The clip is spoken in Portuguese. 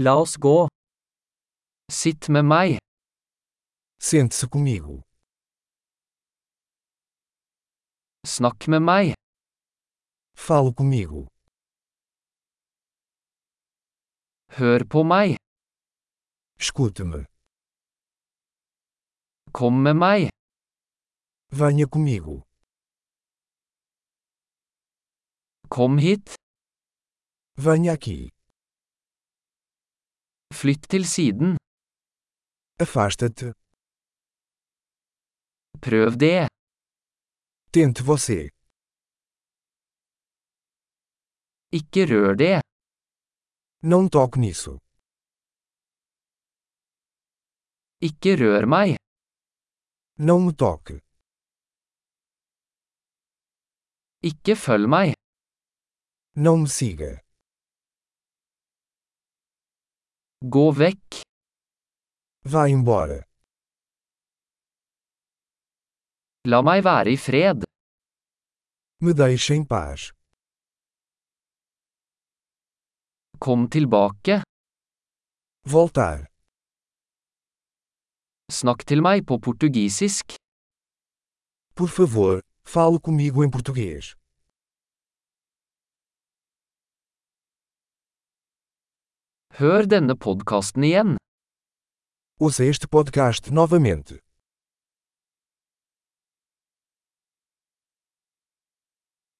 La oss gå. Sitt med meg. Sente-se comigo. Snakk med meg. Fale comigo. Hør på meg. Escute-me. Kom med meg. Venha comigo. Kom hit. Venha aqui. Flytt til siden. Afasta-te. Prøv det. Tente você. Ikke rør det. Não toque nisso. Ikke rør meg. Não me toque. Ikke følg meg. Não me siga. Gå vekk. Vá embora. La meg være i fred. Me deixe em paz. Kom tilbake. Voltar. Snakk til meg på portugisisk. Por favor, fale comigo em português. Hør denne podkasten igjen. Ouça este podcast novamente.